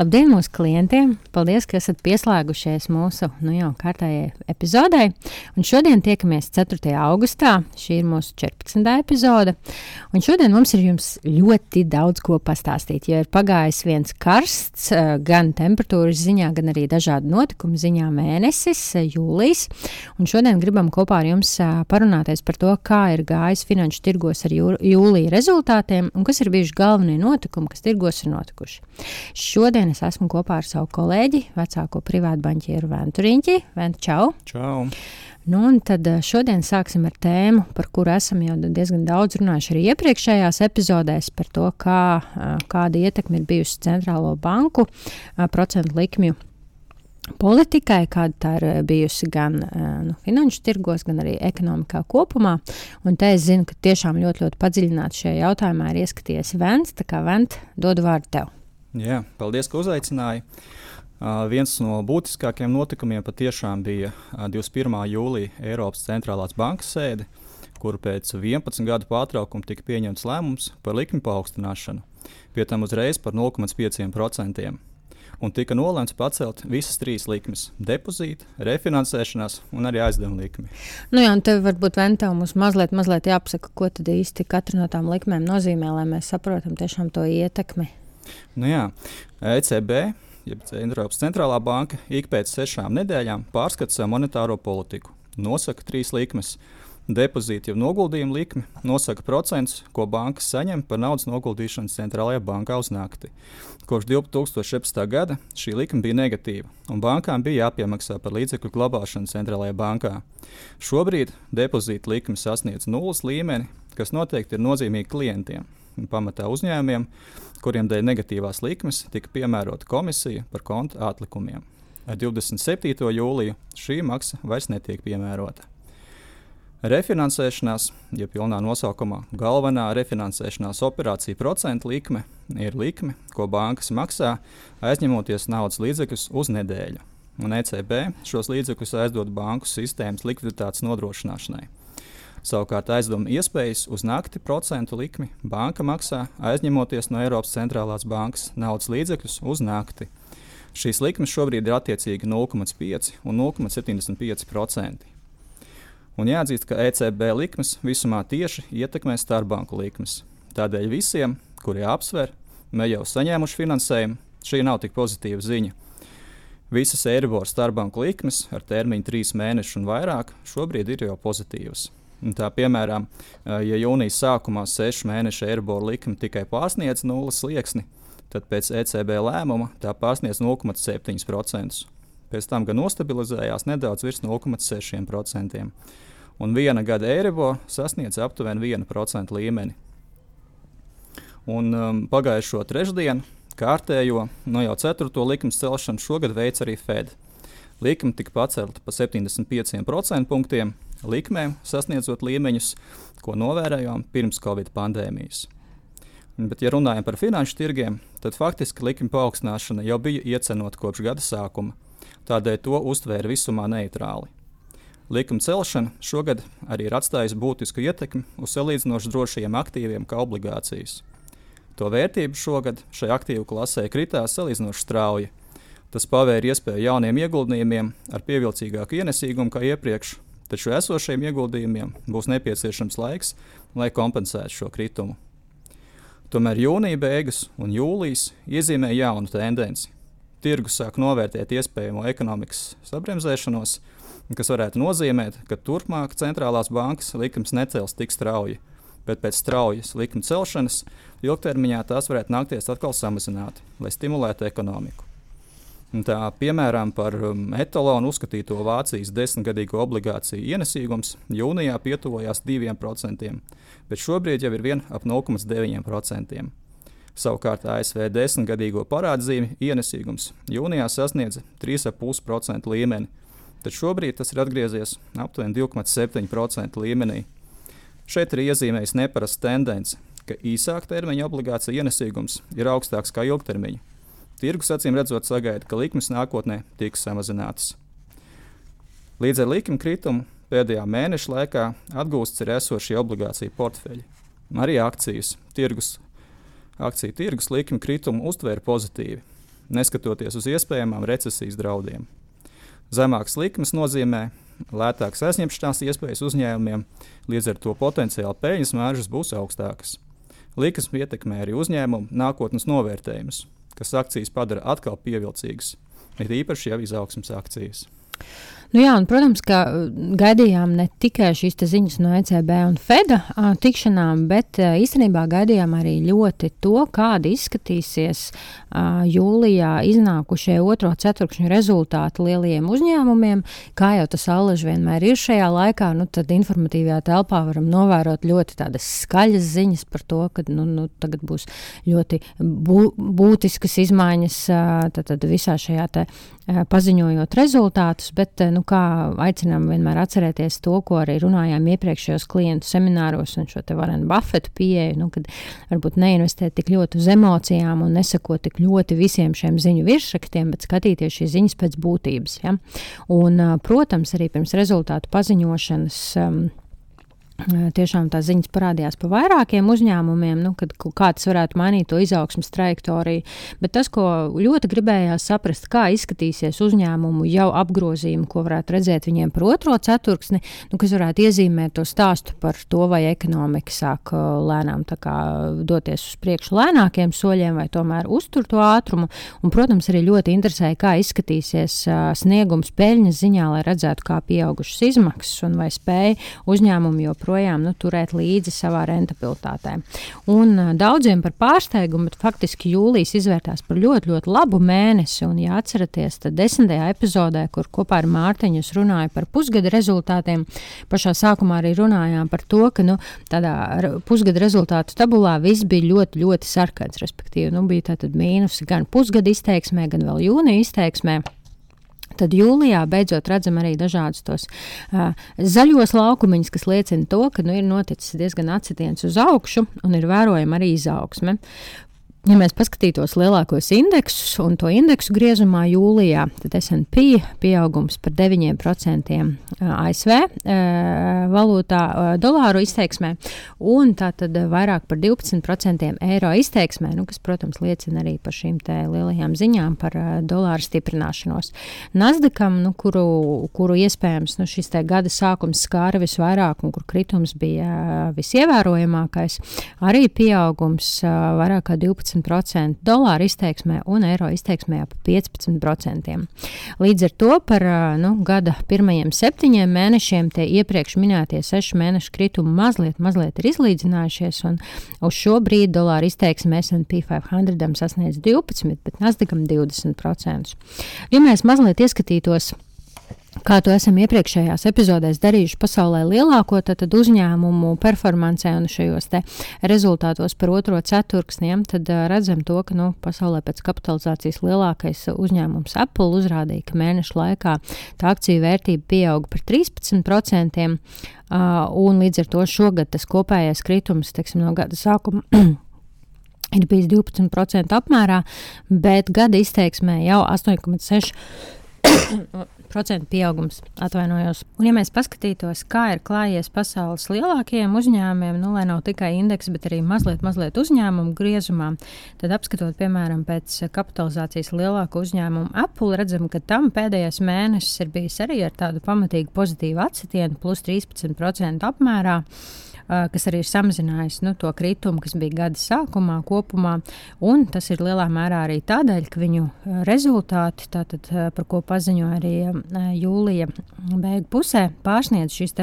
Labdien mūsu klientiem! Paldies, ka esat pieslēgušies mūsu nu jau kārtējai epizodei. Un šodien tiekamies 4. augustā. Šī ir mūsu 14. epizode. Un šodien mums ir ļoti daudz ko pastāstīt. Jo ir pagājis viens karsts, eh, gan temperatūras ziņā, gan arī dažādu notikumu ziņā mēnesis, eh, jūlijas. Un šodien gribam kopā ar jums eh, parunāties par to, kā ir gājis finanšu tirgos ar jūlija rezultātiem un kas ir bijuši galvenie notikumi, kas tirgos ir notikuši. Šodien Šodien es esmu kopā ar savu kolēģi, vecāko privātu banķieru Ventu Riņķi. Ventu, čau! Čau! Nu, tad eh, šodien sāksim ar tēmu, par kuru esam jau diezgan daudz runājuši arī iepriekšējās epizodēs, par to, kā, eh, kāda ietekme ir bijusi centrālo banku eh, procentu likmju politikai, kāda tā ir bijusi gan nu, finanšu tirgos, gan arī ekonomikā kopumā. Un te es zinu, ka tiešām ļoti, ļoti padziļināti šajā jautājumā ir ieskaties Vents. Tā kā Vent, dodu vārdu tev. Jā, paldies, ka uzaicināji. Uh, viens no būtiskākajiem notikumiem patiešām bija uh, 21. jūlija Eiropas centrālās bankas sēde, kur pēc 11 gadu pārtraukuma tika pieņemts lēmums par likmi paaugstināšanu, pie tam uzreiz par 0,5%. Un tika nolēmts pacelt visas trīs likmes - depozīta, refinansēšanās un arī aizdevuma likmi. Nu jā, un tev varbūt Ventā mums mazliet, mazliet jāpasaka, ko tad īsti katra no tām likmēm nozīmē, lai mēs saprotam tiešām to ietekmi. Nu jā, ECB, jeb Eiropas centrālā banka, ik pēc sešām nedēļām pārskata savu monetāro politiku. Nosaka trīs likmes. Depozīta jau noguldījuma likme nosaka procentus, ko bankas saņem par naudas noguldīšanu centrālajā bankā uz nakti. Kopš 2017. gada šī likme bija negatīva, un bankām bija jāpiemaksā par līdzekļu glabāšanu centrālajā bankā. Šobrīd depozīta likme sasniedz nulles līmeni, kas noteikti ir nozīmīgi klientiem pamatā uzņēmumiem, kuriem dēļ negatīvās likmes tika piemērota komisija par konta atlikumiem. Ar 27. jūliju šī maksa vairs netiek piemērota. Refinansēšanās, ja pilnā nosaukumā galvenā refinansēšanās operācija procentu likme, ir likme, ko bankas maksā, aizņemoties naudas līdzekļus uz nedēļu. Un ECB šos līdzekļus aizdod banku sistēmas likviditātes nodrošināšanai. Savukārt aizdevuma iespējas uz nakti procentu likmi banka maksā, aizņemoties no Eiropas centrālās bankas naudas līdzekļus uz nakti. Šīs likmes šobrīd ir attiecīgi 0,5 un 0,75%. Un jāatzīst, ka ECB likmes visumā tieši ietekmē starpbanku likmes. Tādēļ visiem, kuri apsver, ne jau saņēmuši finansējumu, šī nav tik pozitīva ziņa. Visas Eiriboras starpbanku likmes ar termiņu trīs mēnešus un vairāk šobrīd ir jau pozitīvas. Tā, piemēram, ja jūnijas sākumā sešu mēnešu eirobora likme tikai pārsniedz nulles slieksni, tad pēc ECB lēmuma tā pārsniedz 0,7%. Pēc tam gan nostabilizējās nedaudz virs 0,6%. Un viena gada eirobora sasniedz aptuveni 1% līmeni. Un, um, pagājušo trešdienu kārtējo, no nu jau ceturto likmes celšanu šogad veids arī Fed. Likme tika pacelta pa 75% punktiem, likmēm, sasniedzot līmeņus, ko novērojām pirms Covid pandēmijas. Bet, ja runājam par finanšu tirgiem, tad faktiski likuma paaugstināšana jau bija iecenota kopš gada sākuma, tādēļ to uztvēra visumā neitrāli. Likuma celšana šogad arī ir atstājusi būtisku ietekmi uz salīdzinoši drošiem aktīviem, kā obligācijas. To vērtība šogad šai aktīvu klasē kritās salīdzinoši strauji. Tas pavēra iespēju jauniem ieguldījumiem ar pievilcīgāku ienesīgumu kā iepriekš, taču esošiem ieguldījumiem būs nepieciešams laiks, lai kompensētu šo kritumu. Tomēr jūnija beigas un jūlijas iezīmē jaunu tendenci. Tirgus sāk novērtēt iespējamo ekonomikas sabremzēšanos, kas varētu nozīmēt, ka turpmāk centrālās bankas likums necels tik strauji, bet pēc straujas likuma celšanas ilgtermiņā tās varētu nākties atkal samazināt, lai stimulētu ekonomiku. Tā, piemēram, par um, etalonu uzskatīto Vācijas desmitgadīgo obligāciju ienesīgums jūnijā pietuvojās 2%, bet šobrīd jau ir vien ap 0,9%. Savukārt ASV desmitgadīgo parādzīmi ienesīgums jūnijā sasniedza 3,5% līmeni, tad šobrīd tas ir atgriezies aptuveni 2,7% līmenī. Šeit ir iezīmējis neparasta tendence, ka īsāka termiņa obligācija ienesīgums ir augstāks kā ilgtermiņa Tirgus acīm redzot sagaida, ka likmes nākotnē tiks samazinātas. Līdz ar likuma kritumu pēdējā mēneša laikā atgūsts ir esošie obligāciju portfeļi. Arī akcijas tirgus, akciju tirgus likuma kritumu uztvēra pozitīvi, neskatoties uz iespējamām recesijas draudiem. Zemākas likmes nozīmē lētākas aizņemšanās iespējas uzņēmumiem, līdz ar to potenciāli peļņas māržas būs augstākas. Likmes ietekmē arī uzņēmumu nākotnes novērtējumus, kas akcijas padara atkal pievilcīgas, ir īpaši jau izaugsmas akcijas. Nu jā, un, protams, ka uh, gaidījām ne tikai šīs ziņas no ECB un FEDA a, tikšanām, bet a, īstenībā gaidījām arī ļoti to, kāda izskatīsies a, jūlijā iznākušie otro ceturkšņu rezultāti lielajiem uzņēmumiem. Kā jau tas allaž vienmēr ir šajā laikā, nu, tad informatīvajā telpā varam novērot ļoti tādas skaļas ziņas par to, ka nu, nu, tagad būs ļoti bū, būtiskas izmaiņas tad, tad visā šajā te, paziņojot rezultātus, bet nu, nu, kā aicinām vienmēr atcerēties to, ko arī runājām iepriekšējos klientu semināros un šo te Varenu Buffetu pieeju, nu, kad varbūt neinvestēt tik ļoti uz emocijām un nesakot tik ļoti visiem šiem ziņu virsrakstiem, bet skatīties šīs ziņas pēc būtības. Ja? Un, protams, arī pirms rezultātu paziņošanas. Um, tiešām tās ziņas parādījās par vairākiem uzņēmumiem, nu, kad kā tas varētu mainīt to izaugsmas trajektoriju. Bet tas, ko ļoti gribējās saprast, kā izskatīsies uzņēmumu jau apgrozījumi, ko varētu redzēt viņiem par otro ceturksni, nu, kas varētu iezīmēt to stāstu par to, vai ekonomika sāk lēnām doties uz priekšu lēnākiem soļiem, vai tomēr uztur to ātrumu. Un, protams, arī ļoti interesēja, kā izskatīsies sniegums peļņas ziņā, lai redzētu, kā pieaugušas izmaksas un vai spēja uzņēmumi joprojām joprojām nu, turēt līdzi savā rentabilitātē. Un daudziem par pārsteigumu, bet faktiski jūlijas izvērtās par ļoti, ļoti labu mēnesi. Un, ja atceraties, tad desmitajā epizodē, kur kopā ar Mārtiņu runāju par pusgada rezultātiem, pašā sākumā arī runājām par to, ka nu, tādā pusgada rezultātu tabulā viss bija ļoti, ļoti sarkans. Respektīvi, nu, bija tātad mīnusi gan pusgada izteiksmē, gan vēl jūnija izteiksmē. Tad jūlijā beidzot redzam arī dažādus tos uh, zaļos laukumiņus, kas liecina to, ka nu, ir noticis diezgan atsitiens uz augšu un ir vērojama arī izaugsme. Ja mēs paskatītos lielākos indeksus un to indeksu griezumā jūlijā, tad SP pieaugums par 9% ASV valūtā, dolāru izteiksmē, un tātad vairāk par 12% eiro izteiksmē, nu, kas, protams, liecina arī par šīm lielajām ziņām par dolāru stiprināšanos. Nasdaqam, nu, kuru, kuru iespējams nu, šis gada sākums skāra visvairāk un kur kritums bija visievērojamākais, arī pieaugums vairāk kā 12%. 12%, dolāra izteiksmē un eiro izteiksmē ap 15%. Līdz ar to par nu, gada pirmajiem septiņiem mēnešiem tie iepriekš minētie sešu mēnešu kritumi mazliet, mazliet ir izlīdzinājušies, un uz šo brīdi dolāra izteiksme S&P 500 sasniedz 12%, bet Nasdaqam 20%. Ja mēs mazliet ieskatītos kā to esam iepriekšējās epizodēs darījuši pasaulē lielāko tad, tad uzņēmumu performancē un šajos rezultātos par otro ceturksniem, tad redzam to, ka nu, pasaulē pēc kapitalizācijas lielākais uzņēmums Apple uzrādīja, ka mēnešu laikā tā akciju vērtība pieauga par 13%, uh, un līdz ar to šogad tas kopējais kritums teiksim, no gada sākuma ir bijis 12% apmērā, bet gada izteiksmē jau 8,6%. procentu pieaugums, atvainojos. Un, ja mēs paskatītos, kā ir klājies pasaules lielākajiem uzņēmumiem, nu, lai nav tikai indeks, bet arī mazliet, mazliet uzņēmumu griezumā, tad apskatot, piemēram, pēc kapitalizācijas lielāko uzņēmumu Apple, redzam, ka tam pēdējais mēnesis ir bijis arī ar tādu pamatīgu pozitīvu atsitienu, plus 13% apmērā kas arī ir samazinājis nu, to kritumu, kas bija gada sākumā kopumā. Un tas ir lielā mērā arī tādēļ, ka viņu rezultāti, tātad, par ko paziņo arī jūlija beigu pusē, pārsniedz šīs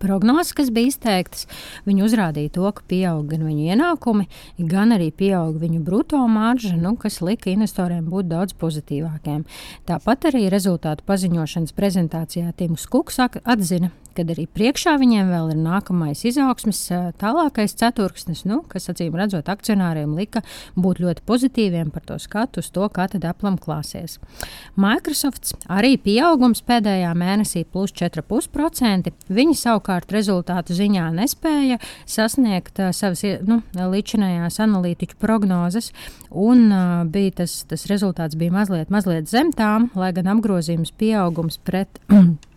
prognozes, kas bija izteiktas, viņi uzrādīja to, ka pieaug gan viņu ienākumi, gan arī pieaug viņu brutto marža, nu, kas lika investoriem būt daudz pozitīvākiem. Tāpat arī rezultātu paziņošanas prezentācijā Tims Kuks atzina, kad arī priekšā viņiem vēl ir nākamais izaugsmes, tālākais ceturksnis, nu, kas acīm redzot akcionāriem lika būt ļoti pozitīviem par to skatu uz to, kā tad aplam klāsies. Microsoft arī pieaugums pēdējā mēnesī plus 4,5%. Viņi savukārt rezultātu ziņā nespēja sasniegt uh, savas nu, līdzinājās analītiķu prognozes, un uh, bija tas, tas rezultāts bija mazliet, mazliet zem tām, lai gan apgrozījums pieaugums pret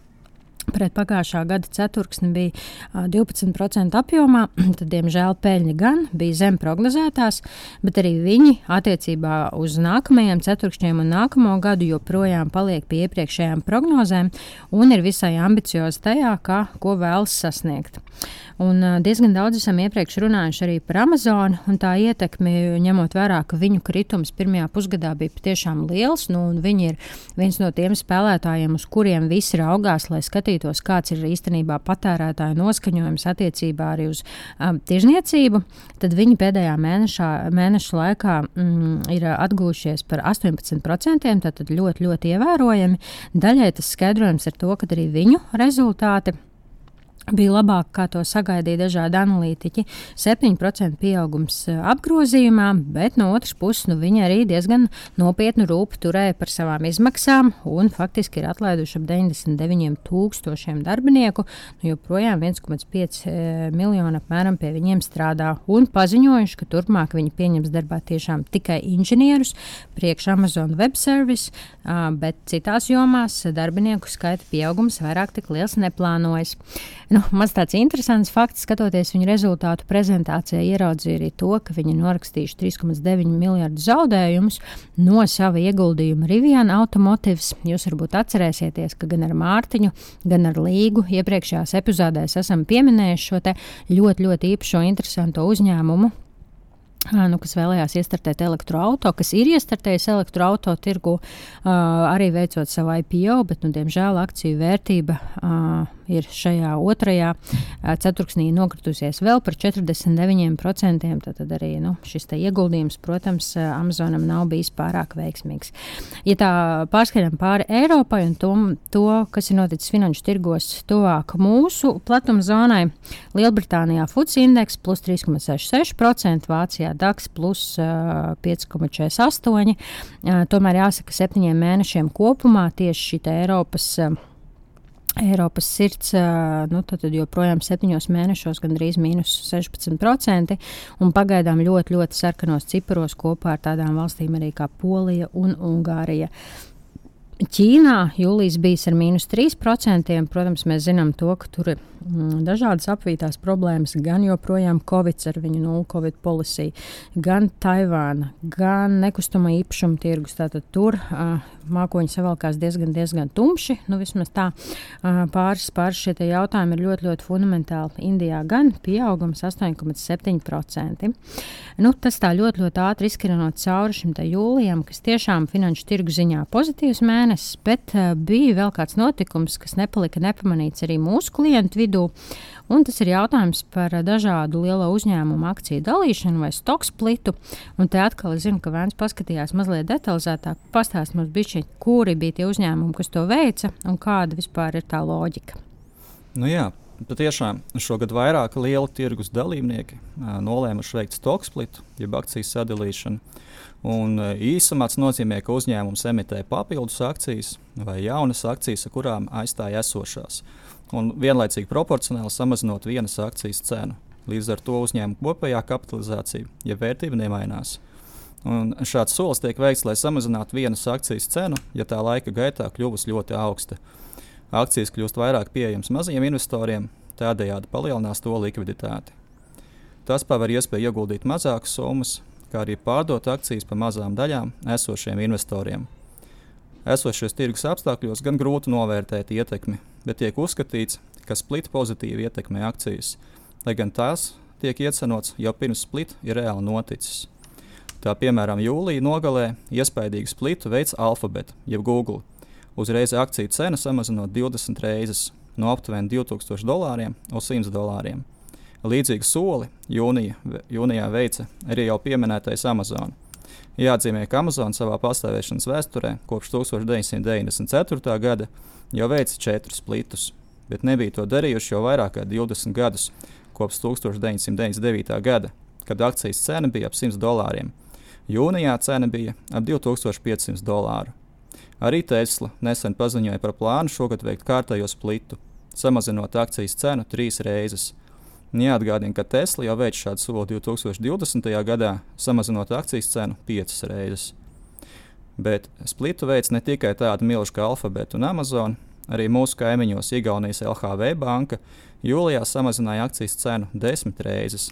Pret pagājušā gada ceturksni bija 12% apjomā, tad, diemžēl, peļņa gan bija zem prognozētās, bet arī viņi attiecībā uz nākamajiem ceturkšņiem un nākamo gadu joprojām paliek pie iepriekšējām prognozēm un ir visai ambiciozi tajā, kā, ko vēlas sasniegt. Un diezgan daudz esam iepriekš runājuši arī par Amazonu un tā ietekmi, ņemot vērā, ka viņu kritums pirmajā pusgadā bija patiešām liels. Nu, viņi ir viens no tiem spēlētājiem, uz kuriem visi raugās, lai skatītos, kāds ir īstenībā patērētāju noskaņojums attiecībā arī uz um, tirzniecību. Tad viņi pēdējā mēnešā, mēneša laikā mm, ir atgūšies par 18%, tātad ļoti, ļoti ievērojami. Daļai tas skaidrojums ir to, ka arī viņu rezultāti bija labāk, kā to sagaidīja dažādi analītiķi. 7% pieaugums eh, apgrozījumā, bet no otras puses nu, viņi arī diezgan nopietnu rūpu turēja par savām izmaksām un faktiski ir atlaiduši ap 99 tūkstošiem darbinieku. Nu, joprojām 1,5 eh, miljonu apmēram pie viņiem strādā un paziņojuši, ka turpmāk viņi pieņems darbā tiešām tikai inženierus priekš Amazon Web Service, bet citās jomās darbinieku skaita pieaugums vairāk tik liels neplānojas. Nu, maz tāds interesants fakts, skatoties viņu rezultātu prezentācijā, ieraudzīja arī to, ka viņi norakstījuši 3,9 miljardu zaudējumus no sava ieguldījuma Riviana Automotives. Jūs varbūt atcerēsieties, ka gan ar Mārtiņu, gan ar Līgu iepriekšējās epizodēs esam pieminējuši šo ļoti, ļoti īpašo, interesanto uzņēmumu, nu, kas vēlējās iestartēt elektroautorātu, kas ir iestartējis elektroautorātu tirgu, uh, arī veicot savu IPO, bet, nu, diemžēl, akciju vērtība uh, ir šajā otrajā ceturksnī nokritusies vēl par 49%. Tad arī nu, šis ieguldījums, protams, Amazonam nav bijis pārāk veiksmīgs. Ja tā pārskaitām pāri Eiropai un to, to, kas ir noticis finanšu tirgos tuvāk mūsu platuma zonai, Lielbritānijā FUCI indeks plus 3,66%, Vācijā DAX plus uh, 5,48%. Uh, tomēr jāsaka, ka septiņiem mēnešiem kopumā tieši šī Eiropas uh, Eiropas sirds nu, joprojām septiņos mēnešos gandrīz mīnus 16%, un pagaidām ļoti, ļoti sarkanos ciparos kopā ar tādām valstīm arī kā Polija un Ungārija. Ķīnā jūlijas bija ar mīnus 3%. Protams, mēs zinām, to, ka tur ir dažādas apvītās problēmas. Gan joprojām Covid ar viņu nulli Covid policiju, gan Taivāna, gan nekustamā īpašuma tirgus. Tātad tur uh, mākoņi savalkās diezgan, diezgan tumši. Nu, vismaz tā uh, pāris, pāris šie jautājumi ir ļoti, ļoti fundamentāli. Indijā gan pieaugums 8,7%. Nu, tas tā ļoti, ļoti ātri izskrienot cauri šim jūlijam, kas tiešām finanšu tirgu ziņā pozitīvs mēnesis, bet uh, bija vēl kāds notikums, kas nepalika nepamanīts arī mūsu klientu vidū. Un tas ir jautājums par dažādu lielo uzņēmumu akciju dalīšanu vai stoku splitu. Un te atkal es zinu, ka Vēns paskatījās mazliet detalizētāk, pastāstīt mums bišķi, kuri bija tie uzņēmumi, kas to veica un kāda vispār ir tā loģika. Nu jā, Patiešām šogad vairāk lielu tirgus dalībnieki nolēmuši veikt stoku splitu, jeb akciju sadalīšanu. Un īsumā tas nozīmē, ka uzņēmums emitē papildus akcijas vai jaunas akcijas, ar kurām aizstāja esošās, un vienlaicīgi proporcionāli samazinot vienas akcijas cenu. Līdz ar to uzņēmuma kopējā kapitalizācija, ja vērtība nemainās. Un šāds solis tiek veikts, lai samazinātu vienas akcijas cenu, ja tā laika gaitā kļuvusi ļoti augsta. Akcijas kļūst vairāk pieejamas mazajiem investoriem, tādējādi palielinās to likviditāti. Tas paver iespēju ieguldīt mazākas summas, kā arī pārdot akcijas pa mazām daļām esošiem investoriem. Esošos tirgus apstākļos gan grūti novērtēt ietekmi, bet tiek uzskatīts, ka split pozitīvi ietekmē akcijas, lai gan tās tiek iecenots jau pirms split ir reāli noticis. Tā piemēram, jūlijā nogalē iespaidīgu splitu veids Alphabet, jeb Google, uzreiz akciju cena samazinot 20 reizes, no aptuveni 2000 dolāriem uz 100 dolāriem. Līdzīgu soli jūnija, jūnijā veica arī jau pieminētais Amazon. Jāatzīmē, ka Amazon savā pastāvēšanas vēsturē kopš 1994. gada jau veica četrus splitus, bet nebija to darījuši jau vairāk kā 20 gadus, kopš 1999. gada, kad akcijas cena bija ap 100 dolāriem. Jūnijā cena bija ap 2500 dolāru. Arī Tesla nesen paziņoja par plānu šogad veikt kārtējo splitu, samazinot akcijas cenu trīs reizes. Jāatgādina, ka Tesla jau veids šādu soli 2020. gadā, samazinot akcijas cenu piecas reizes. Bet splitu veids ne tikai tāda milzīga kā Alphabet un Amazon, arī mūsu kaimiņos Igaunijas LHV banka jūlijā samazināja akcijas cenu desmit reizes.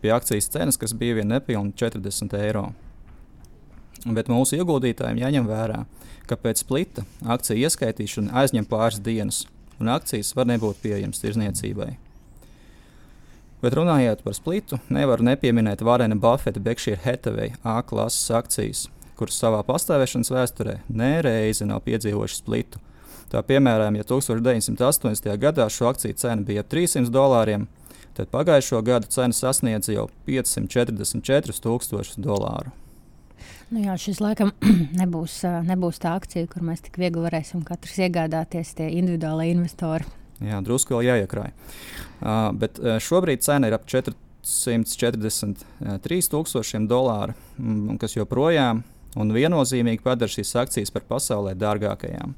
Pie akcijas cenas, kas bija vien nepilni 40 eiro. Bet mūsu ieguldītājiem jāņem vērā, ka pēc splita akciju ieskaitīšana aizņem pāris dienas, un akcijas var nebūt pieejamas tirzniecībai. Bet runājot par splitu, nevar nepieminēt Varena Buffeta Berkshire Hathaway A klases akcijas, kuras savā pastāvēšanas vēsturē nereizi nav piedzīvojušas splitu. Tā piemēram, ja 1980. gadā šo akciju cena bija ap 300 dolāriem, tad pagājušo gadu cena sasniedza jau 544 tūkstošus dolāru. Nu jā, šis laikam nebūs, nebūs tā akcija, kur mēs tik viegli varēsim katrs iegādāties tie individuālie investori. Jā, drusku vēl jāiekrāj. Uh, bet šobrīd cena ir ap 443,000 dolāru, mm, kas joprojām un viennozīmīgi padara šīs akcijas par pasaulē dārgākajām.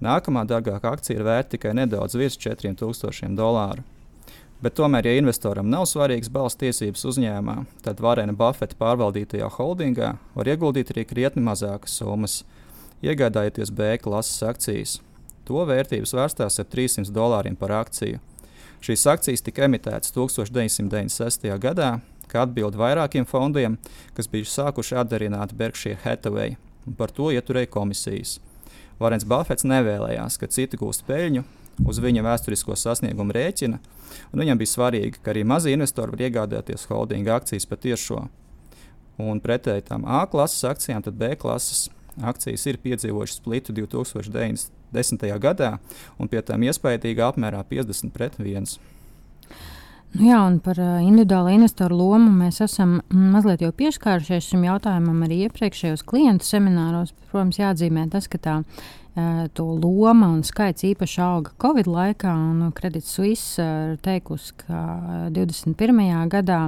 Nākamā dārgākā akcija ir vērta tikai nedaudz virs 4000 dolāru. Bet tomēr, ja investoram nav svarīgas balss tiesības uzņēmumā, tad Varena Buffeta pārvaldītajā holdingā var ieguldīt arī krietni mazākas summas, iegādājoties B klases akcijas. To vērtības vērstās ap 300 dolāriem par akciju. Šīs akcijas tika emitētas 1996. gadā, kā atbild vairākiem fondiem, kas bija sākuši atdarināt Berkshire Hathaway, un par to ieturēja komisijas. Varens Buffets nevēlējās, ka citi gūst peļņu uz viņa vēsturisko sasniegumu rēķina, un viņam bija svarīgi, ka arī mazi investori var iegādāties holdinga akcijas patiešo. Un pretēji tam A klases akcijām, tad B klases akcijas ir piedzīvojušas splitu 2010. gadā, un pie tām iespaidīgā apmērā 50 pret 1. Nu jā, un par individuālo investoru lomu mēs esam mazliet jau pieskārušies šim jautājumam arī iepriekšējos klientu semināros. Protams, jāatzīmē tas, ka tā to loma un skaits īpaši auga Covid laikā. Credit Suisse ir teikusi, ka 21. gadā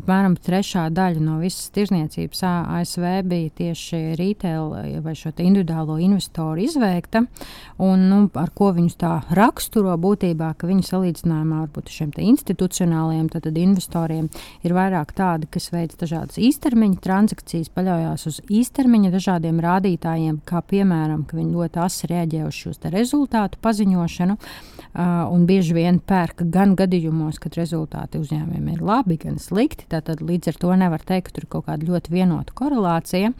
apmēram trešā daļa no visas tirzniecības ASV bija tieši retail vai šo individuālo investoru izveikta. Un, nu, ar ko viņus tā raksturo būtībā, ka viņi salīdzinājumā varbūt šiem institucionāliem tad, tad investoriem ir vairāk tādi, kas veic dažādas īstermiņa transakcijas, paļaujas uz īstermiņa dažādiem rādītājiem, kā piemēram, ka viņi ļoti asi reaģē uz šo rezultātu paziņošanu. Un bieži vien pērk gan gadījumos, kad rezultāti uzņēmumiem ir labi, gan slikti. Tad līdz ar to nevar teikt, ka tur ir kaut kāda ļoti vienota korelācija.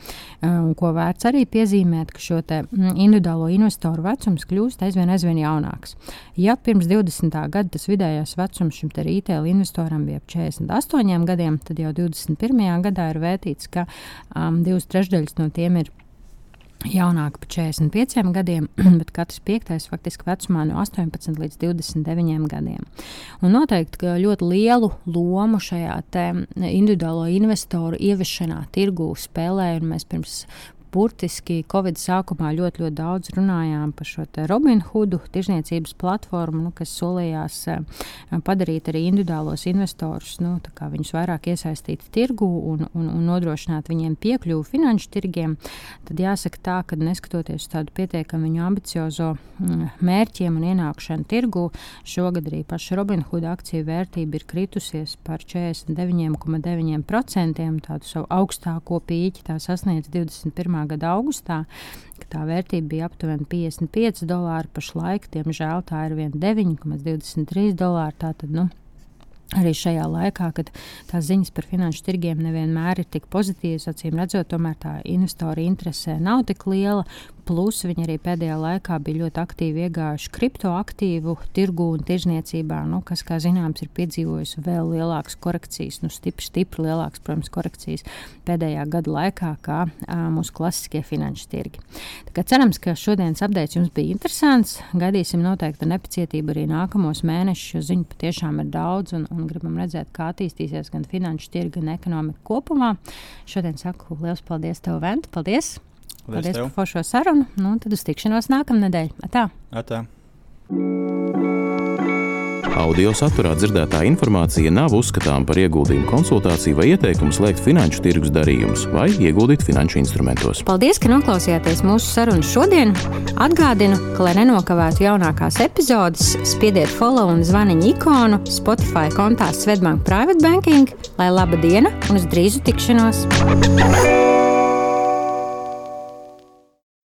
Ko vērts arī piezīmēt, ka šo mm, individuālo investoru vecums kļūst aizvien, aizvien jaunāks. Ja pirms 20. gada tas vidējais vecums šim retail investoram bija ap 48 gadiem, tad jau 21. gadā ir vērtīts, ka um, divas trešdaļas no tiem ir jaunāka par 45 gadiem, bet katrs piektais faktiski vecumā no 18 līdz 29 gadiem. Un noteikti ļoti lielu lomu šajā individuālo investoru ieviešanā tirgū spēlē, un mēs pirms burtiski Covid sākumā ļoti, ļoti daudz runājām par šo Robinhudu tirzniecības platformu, nu, kas solījās uh, padarīt arī individuālos investorus, nu, viņus vairāk iesaistīt tirgu un, un, un nodrošināt viņiem piekļuvi finanšu tirgiem. Tad jāsaka tā, ka neskatoties uz tādu pietiekami ambiciozo mm, mērķiem un ienākšanu tirgu, šogad arī paša Robinhuda akciju vērtība ir kritusies par 49,9%, tādu savu augstāko pīķi tā sasniedz 21 gada augustā, ka tā vērtība bija aptuveni 55 dolāri. Pašlaik, diemžēl, tā ir 9,23 dolāri. Tātad, nu, Arī šajā laikā, kad tās ziņas par finanšu tirgiem nevienmēr ir tik pozitīvas, acīm redzot, tomēr tā investora interese nav tik liela. Plus viņi arī pēdējā laikā bija ļoti aktīvi iegājuši kriptoaktīvu tirgu un tirzniecībā, nu, kas, kā zināms, ir piedzīvojusi vēl lielākas korekcijas, nu, stipri, stipri lielākas, protams, korekcijas pēdējā gada laikā, kā a, mūsu klasiskie finanšu tirgi. Kā cerams, ka šodienas apgādājums jums bija interesants. Gaidīsim noteikti nepacietību arī nākamos mēnešus, jo ziņu patiešām ir daudz un, un gribam redzēt, kā attīstīsies gan finanšu tirgi, gan ekonomika kopumā. Šodien saku liels paldies tev, Vent! Paldies, Paldies tev. par šo sarunu. Nu, tad uz tikšanos nākamnedēļ. Atā. Atā. Audio saturā dzirdētā informācija nav uzskatāms par ieguldījumu konsultāciju vai ieteikumu slēgt finanšu tirgus darījumus vai ieguldīt finanšu instrumentos. Paldies, ka noklausījāties mūsu sarunu šodien. Atgādinu, ka, lai nenokavētu jaunākās epizodes, spiediet follow un zvaniņu ikonu Spotify kontā Svetbank Private Banking, lai laba diena un uz drīzu tikšanos!